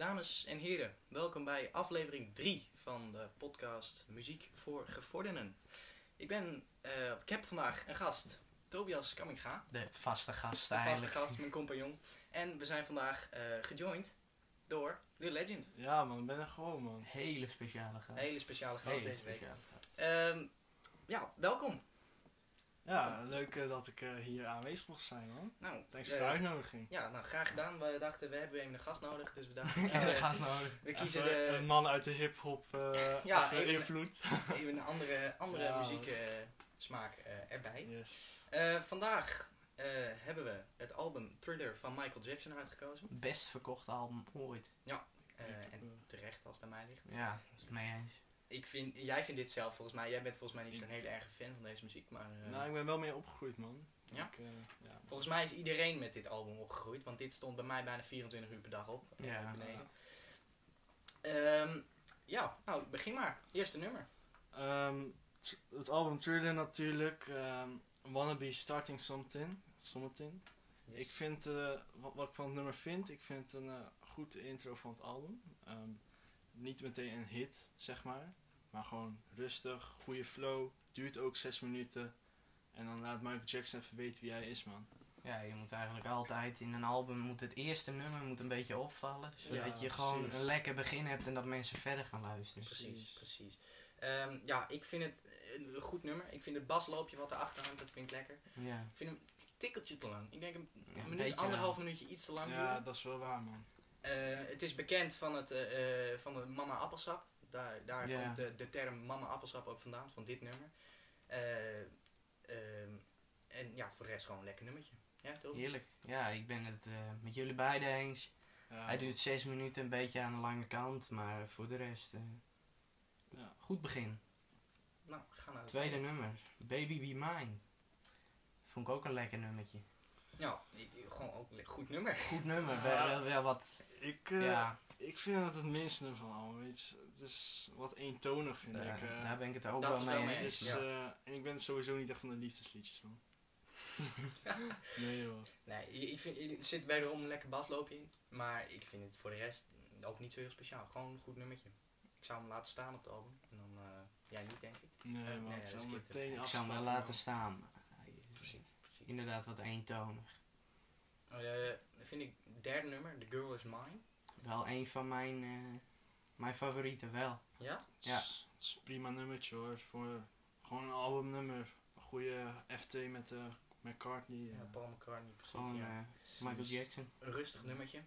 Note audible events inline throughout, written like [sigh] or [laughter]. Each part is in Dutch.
Dames en heren, welkom bij aflevering 3 van de podcast Muziek voor Gevorderden. Ik ben, eh, ik heb vandaag een gast, Tobias Kamminga, De vaste gast de vaste eigenlijk. gast, mijn compagnon. En we zijn vandaag eh gejoind door The Legend. Ja man, ik ben er gewoon man. Hele speciale gast. Hele speciale gast Hele deze week. gast. Ehm, ja, welkom. Ja, leuk eh, dat ik eh, hier aanwezig mocht zijn man. Nou, Thanks eh, voor de uitnodiging. Ja, nou graag gedaan. We dachten, we hebben even een gast nodig, dus we dachten, [laughs] we kiezen, een gast nodig. we kiezen Even de, een man uit de hip-hop eh [laughs] Ja, even invloed. [laughs] even een andere, andere Ja. muzieksmaak eh erbij. Yes. Eh, vandaag eh, hebben we het album Thriller van Michael Jackson uitgekozen. Best verkochte album ooit. Eh, heb, en terecht als het aan mij ligt. Ja, dat is het mee eens. Ik vind, jij vindt dit zelf volgens mij, jij bent volgens mij niet zo'n hele erge fan van deze muziek, maar eh, Nou, ik ben wel mee opgegroeid man. Ja? Ik, eh, ja. volgens mij is iedereen met dit album opgegroeid, want dit stond bij mij bijna 24 uur per dag op. eh, Ja. beneden. Ehm, ja, nou begin maar. Eerste nummer. T- het album Thriller natuurlijk. ehm Wanna Be Starting Something. Something. Ik vind, eh, wat, wat ik van het nummer vind, ik vind het een goede intro van het album. Ehm, niet meteen een hit, zeg maar. Maar gewoon rustig, goede flow. Duurt ook zes minuten. En dan laat Michael Jackson even weten wie hij is, man. Ja, je moet eigenlijk altijd in een album, moet het eerste nummer moet een beetje opvallen. Zodat Ja, je gewoon precies. een lekker begin hebt en dat mensen verder gaan luisteren. Precies, Precies. Ehm, ja, ik vind het een goed nummer. Ik vind het basloopje wat erachter hangt, dat vind ik lekker. Ja, Ik vind hem een tikkeltje te lang. Ik denk een, Ja, een minuut, anderhalf wel. minuutje iets te lang. Ja, duren. dat is wel waar, man. Eh, het is bekend van, het, eh, eh, van de Mama Appelsap. Daar, daar komt de, de term Mama Appelsap ook vandaan, van dit nummer. Eh, ehm, en ja, voor de rest gewoon een lekker nummertje. Ja, toch? heerlijk. Ja, ik ben het eh, met jullie beiden eens. Ja, Hij duurt zes minuten, een beetje aan de lange kant, maar voor de rest, eh, ja. goed begin. Nou, ga naar het Tweede nummer, Baby Be Mine. Vond ik ook een lekker nummertje. Ja, ik- ik- gewoon ook een goed nummer. Goed nummer, Ja. wel, wel, wat, Ik, eh, ja, ik vind het het minste van allemaal. Weet je. Het is wat eentonig, vind daar, ik. eh. daar ben ik het ook dat wel mee eens. is, Ja. eh, en ik ben sowieso niet echt van de liefdesliedjes, man. [laughs] nee, joh. Nee, ik vind, er zit wederom een lekker basloopje in. Maar ik vind het voor de rest ook niet zo heel speciaal. Gewoon een goed nummertje. Ik zou hem laten staan op het album. En dan, eh, jij niet denk ik. Nee, nee, man. dat ik zou meteen Ik zou hem wel laten staan. maar hij is Precies, precies. Inderdaad wat eentonig. Eh, vind ik het derde nummer, The Girl Is Mine. Wel een van mijn, eh, mijn favorieten, wel. Ja? Het Ja. is- Het is een prima nummertje hoor. Voor gewoon een albumnummer. Een goede FT met eh McCartney. Ja, eh. Paul McCartney, precies. Gewoon ja. Michael. Jackson. Een rustig nummertje.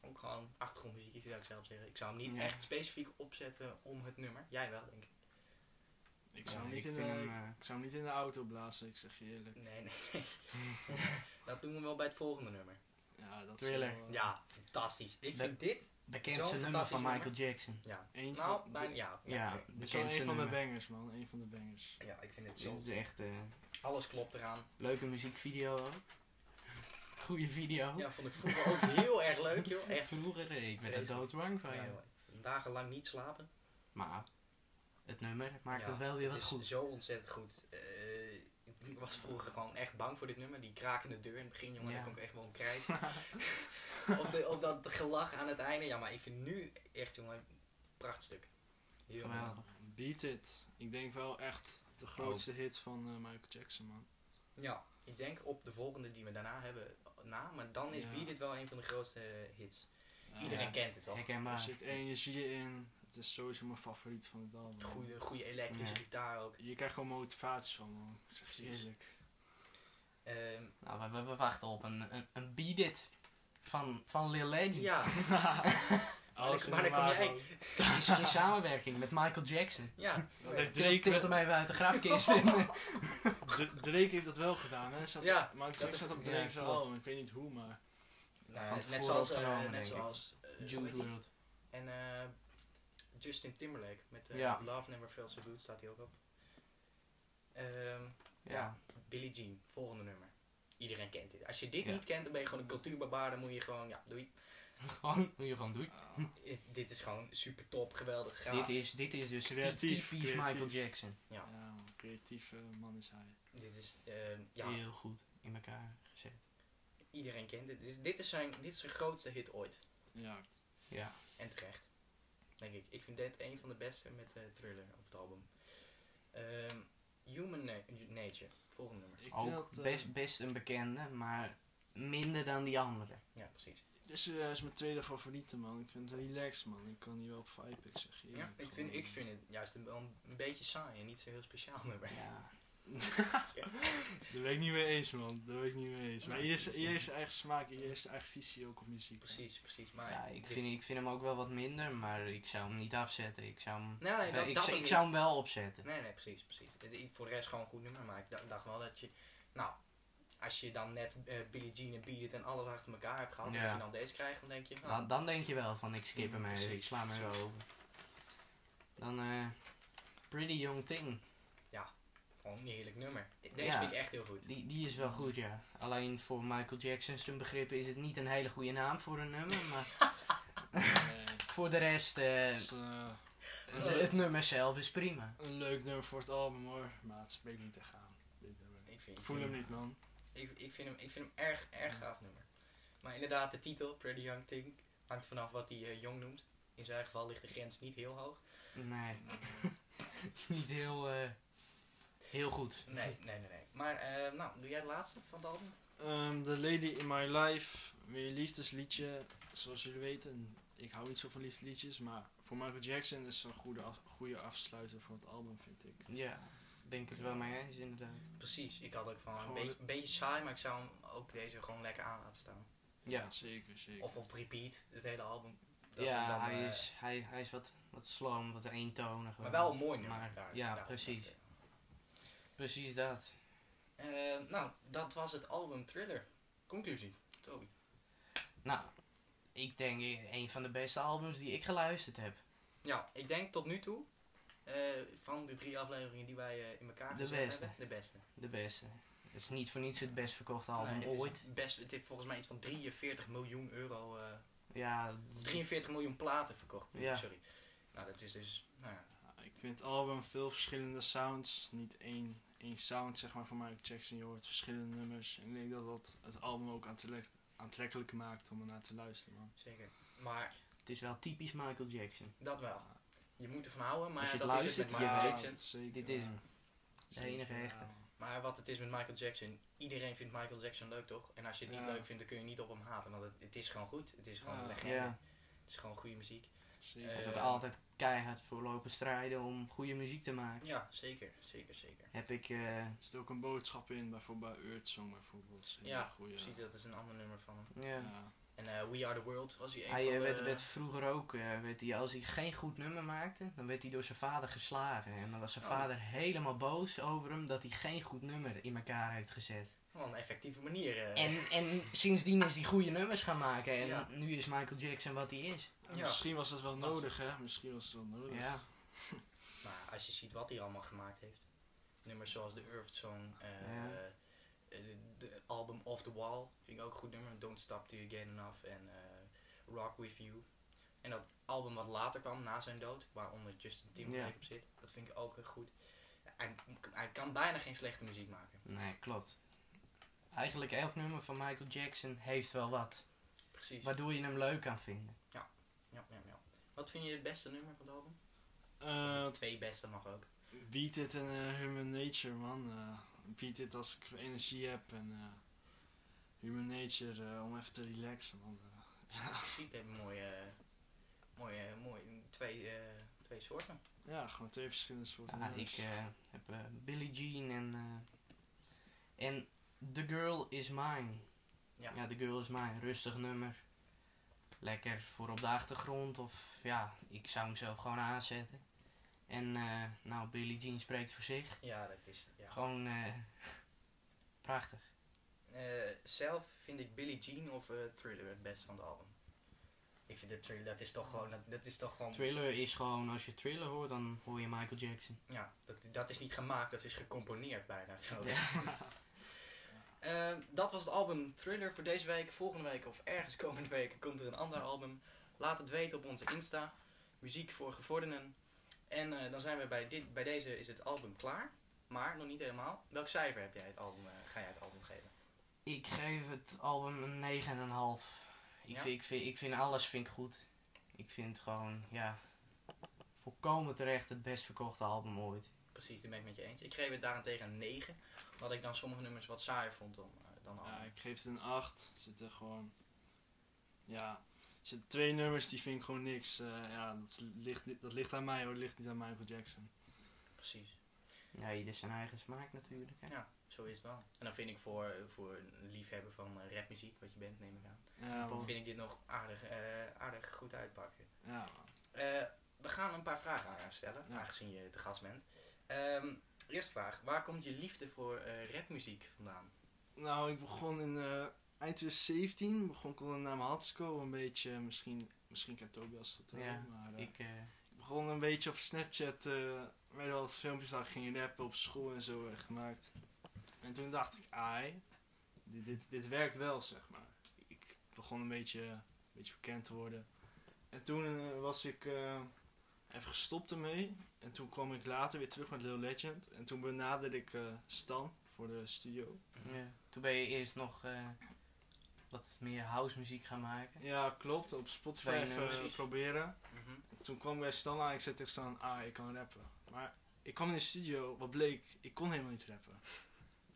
Ook gewoon achtergrondmuziek zou ik zelf zeggen. Ik zou hem niet Ja. echt specifiek opzetten om het nummer. Jij wel, denk ik. Ik zou, Ja, hem niet ik in de, hem, eh, ik zou hem niet in de auto blazen, ik zeg je eerlijk. Nee, nee, nee. [laughs] dat doen we wel bij het volgende nummer. Ja, dat Thriller. wel, eh, Ja, fantastisch. Ik De- vind dit... Bekendste nummer van Michael Jackson. Ja. Eén Nou, van, bijna, ja. Ja, dit is wel bekendste een van de nummer. bangers, man. Een van de bangers. Ja, ik vind het Dit zo. is echt eh Alles klopt eraan. leuke muziekvideo ook. Goeie video. Ja, vond ik vroeger ook heel erg leuk, joh. Echt. Vroeger, eh, ik ben er doodsbang van. Ja, joh. Dagenlang niet slapen. Maar het nummer maakt Ja, het wel weer wat Het is goed. zo ontzettend goed. Eh, ik was vroeger gewoon echt bang voor dit nummer. Die krakende deur in het begin, jongen, Ja. daar kon ik echt wel om krijgen. [laughs] of, de, of dat gelach aan het einde. Ja, maar ik vind nu echt, jongen, een prachtstuk. Heel. Geweldig. Beat It. Ik denk wel echt de grootste hit van eh, Michael Jackson, man. Ja, ik denk op de volgende die we daarna hebben na. Maar dan is Ja. Beat It wel een van de grootste hits. Iedereen Ja. kent het al. Er zit energie in. Het is sowieso mijn favoriet van het album. Goede, goede elektrische Ja. gitaar ook. Je krijgt gewoon motivatie van, man. Ik zeg je eerlijk. Ehm, Nou, we, we, we wachten op een, een, een Beat It van, van Lil Legend. ja, Alles maar in dan kom jij. In, in samenwerking met Michael Jackson. ja. Dat heeft Drake tilt hem even uit de grafkist. [laughs] in. Drake heeft dat wel gedaan, hè? Staat, Ja, Michael Jackson staat op ja, Drake zijn klopt. album. Ik weet niet hoe, maar... Nou, net zoals, eh, net zoals hoe Juice? WRLD. En eh, Justin Timberlake met eh, Ja. Love Never Felt So Good staat hij ook op. Ehm, Ja. Ja. Billie Jean, volgende nummer. Iedereen kent dit. Als je dit Ja. niet kent, dan ben je gewoon een cultuurbarbaar. Dan moet je gewoon, ja, doei. [laughs] Gewoon, hoe je gewoon doet. Eh, dit is gewoon super top, geweldig, gaaf. Dit is, dit is dus Creatief, typisch Michael. Jackson. Ja, Ja, man, creatieve man is hij. dit is, ehm, ja, Heel goed in elkaar gezet. iedereen kent dit. Dit is, dit, is zijn, dit is zijn grootste hit ooit. Ja, Ja. En terecht. Denk ik. Ik vind dit een van de beste met eh Thriller op het album. Ehm, Human Na- Nature. Volgende nummer. Ik Ook vind dat, best, best een bekende, maar minder dan die andere. Ja, precies. Dit is, eh, is mijn tweede favoriete, man. Ik vind het relaxed, man. Ik kan hier wel op vibe, ik zeg je Ja, ik vind, ik vind het juist een, wel een beetje saai en niet zo heel speciaal [laughs] nummer. Ja. Daar ben ik niet mee eens, man. Daar ben ik niet mee eens. Maar ieder is- dat is- zijn eigen smaak, ieder heeft zijn eigen visie ook op muziek. Precies, precies. Maar ja, ik vind, ik vind hem ook wel wat minder, maar ik zou hem niet afzetten. Ik zou hem, Nee, nee, dat, ik, dat ik zou hem wel opzetten. Nee, nee, precies, precies. Ik- Voor de rest gewoon een goed nummer, maar ik dacht, dacht wel dat je... Nou, als je dan net eh Billie Jean en Beat It en alles achter elkaar hebt gehad... en als je dan deze krijgt, dan denk je... Nou, Dan, dan denk je wel van ik skip hem even, ik sla hem er over. Dan eh Pretty Young Thing. Gewoon een heerlijk nummer. Deze Ja. vind ik echt heel goed. Die, die is wel goed, ja. Alleen voor Michael Jackson zijn begrippen is het niet een hele goede naam voor een nummer. Maar Nee, [laughs] voor de rest, eh, het is eh, het, het nummer zelf is prima. een leuk nummer voor het album, hoor. Maar het spreekt niet echt aan. Dit nummer. Ik, vind, Ik voel hem niet, man. Ik, ik, vind hem, ik vind hem erg, erg gaaf nummer. Maar inderdaad, de titel, Pretty Young Thing, hangt vanaf wat hij eh, jong noemt. In zijn geval ligt de grens niet heel hoog. Nee. [laughs] is niet heel, eh, heel goed. Nee, nee, nee, nee. Maar, eh, nou, doe jij de laatste van het album? Ehm, The Lady in My Life, weer een liefdesliedje. Zoals jullie weten, ik hou niet zo van liefdesliedjes, maar voor Michael Jackson is het een goede, af- goede afsluiter voor het album, vind ik. Ja, denk het wel mee eens inderdaad. Precies, ik had ook van een beetje, de- een beetje saai, maar ik zou hem ook deze gewoon lekker aan laten staan. Ja, zeker, zeker. Of op repeat, het hele album. Dat ja dan, hij, eh, is, hij, hij is wat, wat sloom, wat eentonig. Maar wel mooi nummer. Maar, daar- ja, daar- precies. Precies dat. Eh, nou, dat was het album Thriller. Conclusie, Toby. Nou, ik denk een van de beste albums die ik geluisterd heb. Ja, ik denk tot nu toe, eh, van de drie afleveringen die wij eh, in elkaar De gezet beste. hebben, de beste. De beste. Het is niet voor niets het best verkochte album Nee, het is ooit. Best, het heeft volgens mij iets van 43 miljoen euro, eh, Ja, 43 miljoen platen verkocht. Ja. Sorry. Nou, dat is dus, nou ja, Ja, ik vind het album veel verschillende sounds. Niet één, één sound zeg maar van Michael Jackson. Je hoort verschillende nummers. En ik denk dat dat het album ook aantrek aantrekkelijk maakt om ernaar te luisteren. Man. zeker. Maar het is wel typisch Michael Jackson. dat wel. Je moet ervan houden, maar Als je ja, dat is het luistert, met je Michael Jackson. zeker, Dit is hem. De enige echte. Maar wat het is met Michael Jackson, iedereen vindt Michael Jackson leuk toch? En als je het niet Ja. leuk vindt, dan kun je niet op hem haten. Want het, het is gewoon goed. Het is gewoon Ja. een legende. Ja, Het is gewoon goede muziek. Zeker. ook altijd keihard voor lopen strijden om goede muziek te maken. Ja, zeker. Zeker, zeker. Heb ik, eh, Er zit ook een boodschap in, bijvoorbeeld bij Earth Song bijvoorbeeld. Ja, goeie, Precies, dat is een ander nummer van hem. ja. ja. En eh, We Are The World was hij een Hij van eh, de... werd, werd vroeger ook, eh, werd hij, als hij geen goed nummer maakte, dan werd hij door zijn vader geslagen. En dan was zijn Oh. vader helemaal boos over hem dat hij geen goed nummer in elkaar heeft gezet. Wel een effectieve manier. eh. En, en sindsdien is hij goede nummers gaan maken. En Ja. nu is Michael Jackson wat hij is. Ja. Misschien was dat wel Dat- nodig, hè? Misschien was het wel nodig. Ja, [laughs] Maar als je ziet wat hij allemaal gemaakt heeft. Nummers zoals de Earth Song. eh, Ja. eh, de album Off The Wall. Vind ik ook een goed nummer. Don't Stop Till You Get Enough. En eh, Rock With You. En dat album wat later kwam, na zijn dood. Waaronder Justin Timberlake Ja. op zit. Dat vind ik ook goed. Hij, hij kan bijna geen slechte muziek maken. nee, klopt. Eigenlijk elk nummer van Michael Jackson heeft wel wat. Precies. Waardoor je hem leuk kan vinden. Ja, ja, ja. Wat vind je het beste nummer van het album? Eh, Twee beste mag ook. Beat It en eh, Human Nature, man. Eh, beat It als ik energie heb en eh, Human Nature eh, om even te relaxen, man. Eh, [laughs] ja. Muziek heeft mooie, mooie, mooie twee, eh, twee soorten. ja, gewoon twee verschillende soorten Ja, nummers. ik eh, heb eh, Billie Jean en, eh, en The Girl Is Mine. Ja. Ja, The Girl Is Mine. Rustig nummer. Lekker voor op de achtergrond. Of ja, ik zou hem zelf gewoon aanzetten. En eh, nou, Billie Jean spreekt voor zich. Ja, dat is. Ja. Gewoon eh, [laughs] prachtig. Eh, zelf vind ik Billie Jean of Thriller het best van het album. Ik vind de Thriller, dat is toch gewoon, dat, dat is toch gewoon, Thriller is gewoon, als je Thriller hoort, dan hoor je Michael Jackson. ja, dat, dat is niet gemaakt, dat is gecomponeerd bijna. Zo. Ja. [laughs] Eh, dat was het album Thriller voor deze week. Volgende week of ergens [laughs] komende week komt er een ander album. Laat het weten op onze Insta. Muziek voor gevorderden. En eh, dan zijn we bij, dit, bij deze is het album klaar. Maar nog niet helemaal. Welk cijfer heb jij het album, eh, ga jij het album geven? Ik geef het album een 9,5. Ik, Ja? vind, ik, vind, ik vind alles vind ik goed. ik vind gewoon, ja, volkomen terecht het best verkochte album ooit. Precies, daar ben ik met je eens. Ik geef het daarentegen een 9. Omdat ik dan sommige nummers wat saaier vond dan, eh, dan andere. Ja, ik geef het een 8. Er zitten gewoon. Ja, er zitten twee nummers die vind ik gewoon niks. Eh, ja, dat ligt, niet- dat ligt aan mij hoor, dat ligt niet aan Michael Jackson. Precies. Ja, ieder zijn eigen smaak natuurlijk. Hè. Ja, zo is het wel. En dan vind ik voor, voor een liefhebber van eh, rapmuziek, wat je bent, neem ik aan. Ja, man. Vind ik dit nog aardig, eh, aardig goed uitpakken. Ja, man. Eh, we gaan een paar vragen aan jou stellen, Ja. aangezien je te gast bent. Ehm, eerste vraag, waar komt je liefde voor eh, rapmuziek vandaan? Nou, ik begon in eh, eind 2017. Begon ik al naar mijn Hatsco een beetje. Misschien, misschien kent Tobias dat wel. Ja, maar, eh, Ik, eh, Ik begon een beetje op Snapchat, eh werden al wat filmpjes dat ik ging rappen op school en zo eh, gemaakt. En toen dacht ik, ai, dit, dit, dit werkt wel, zeg maar. Ik begon een beetje, een beetje bekend te worden. En toen eh, was ik eh, even gestopt ermee. En toen kwam ik later weer terug met Lil Legend. En toen benaderde ik eh, Stan voor de studio. ja. Toen ben je eerst nog eh, wat meer house muziek gaan maken. Ja, klopt. Op Spotify even proberen. Mhm. Toen kwam ik bij Stan aan, ik zei tegen Stan, ah, ik kan rappen. Maar ik kwam in de studio, wat bleek, ik kon helemaal niet rappen.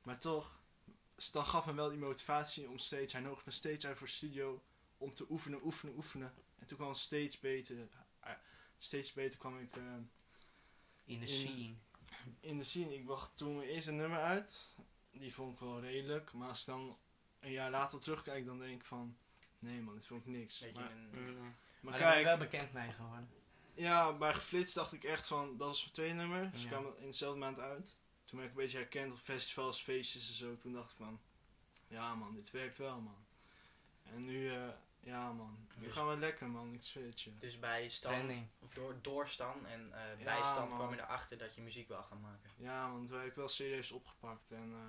Maar toch, Stan gaf me wel die motivatie om steeds, hij nodigde me steeds uit voor studio om te oefenen, oefenen, oefenen. En toen kwam het steeds beter, steeds beter kwam ik eh, In de scene. in de scene. Ik bracht toen mijn eerste nummer uit, die vond ik wel redelijk. Maar als ik dan een jaar later terugkijk, dan denk ik van, nee man, dit vond ik niks. Beetje Maar, een- Mm, maar Maar ben kijk, wel bekend mee geworden. Ja, bij Geflitst dacht ik echt van, dat is mijn tweede nummer. Ze Ja. kwamen in dezelfde maand uit. Toen ben ik een beetje herkend op festivals, feestjes en zo. Toen dacht ik van, ja man, dit werkt wel man. En nu, eh, ja man, nu Dus- gaan we lekker man, ik zweer je. Dus bij Stan, door, door Stan en eh Ja, bij Stan man. kwam je erachter dat je muziek wil gaan maken. Ja man, toen heb ik wel serieus opgepakt. En eh,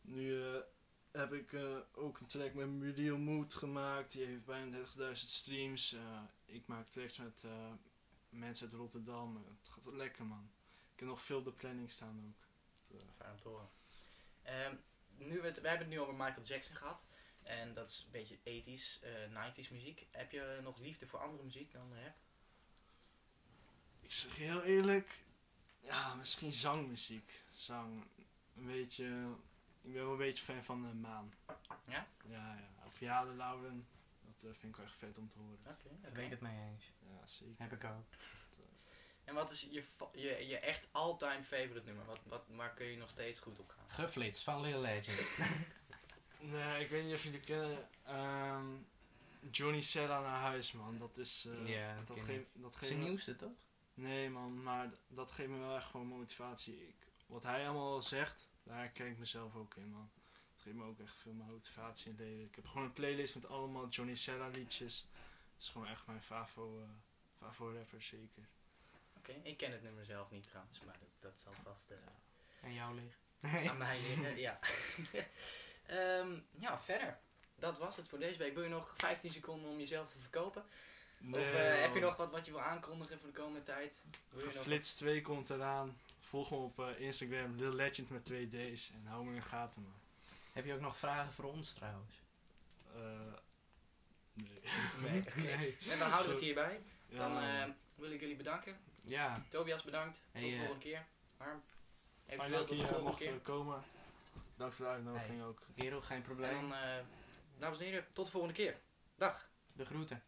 nu eh, heb ik eh, ook een track met Muriel Mood gemaakt. Die heeft bijna 30.000 streams. Eh, ik maak tracks met eh, mensen uit Rotterdam. Eh, het gaat wel lekker man. Ik heb nog veel op de planning staan ook. Het, eh, Fijn om te horen. Ehm, nu we, het, we hebben het nu over Michael Jackson gehad. En dat is een beetje 80s, eh 90s muziek. Heb je nog liefde voor andere muziek dan rap? Ik zeg je heel eerlijk, ja, misschien zangmuziek. Zang, een beetje, ik ben wel een beetje fan van de Maan. Ja? Ja, ja. Of Ja, de Lauren, dat eh, vind ik wel echt vet om te horen. Oké. Daar ben ik het mee eens. Ja, zeker. Heb ik ook. Eh, En wat is je, je, je echt all-time favorite nummer? Wat, wat, waar kun je nog steeds goed op gaan? Geflitst van Lil Legend. [laughs] nee, ik weet niet of jullie kennen. ehm, Johnny Sella naar huis, man. Dat is. eh, Ja, dat dat ken geeft, dat geeft Zijn me- nieuwste toch? Nee, man, maar dat geeft me wel echt gewoon motivatie. Ik, wat hij allemaal zegt, daar herken ik mezelf ook in, man. Het geeft me ook echt veel motivatie in het leven. Ik heb gewoon een playlist met allemaal Johnny Sella liedjes. Het is gewoon echt mijn favo, eh favo rapper, zeker. Oké, ik ken het nummer zelf niet trouwens, maar dat, dat zal vast eh, En jou liggen. aan mij liggen. [laughs] ja. Ehm, ja, verder. Dat was het voor deze week. Wil je nog 15 seconden om jezelf te verkopen? of eh, heb je nog wat wat je wil aankondigen voor de komende tijd? Flits 2 komt eraan. Volg me op eh, Instagram, Lil Legend met 2 D's. En hou me in de gaten, man. Heb je ook nog vragen voor ons trouwens? Eh, nee. [laughs] Nee. [laughs] Nee. En dan houden we het hierbij. Ja, Dan eh, wil ik jullie bedanken. Ja, Tobias bedankt. Hey, Tot de volgende keer. Harm. Fijn Eventueel dat tot de hier volgende mocht keer. komen. Dank voor de uitnodiging ook. kerel, geen En probleem. dan, eh, dames en heren, tot de volgende keer. Dag. De groeten.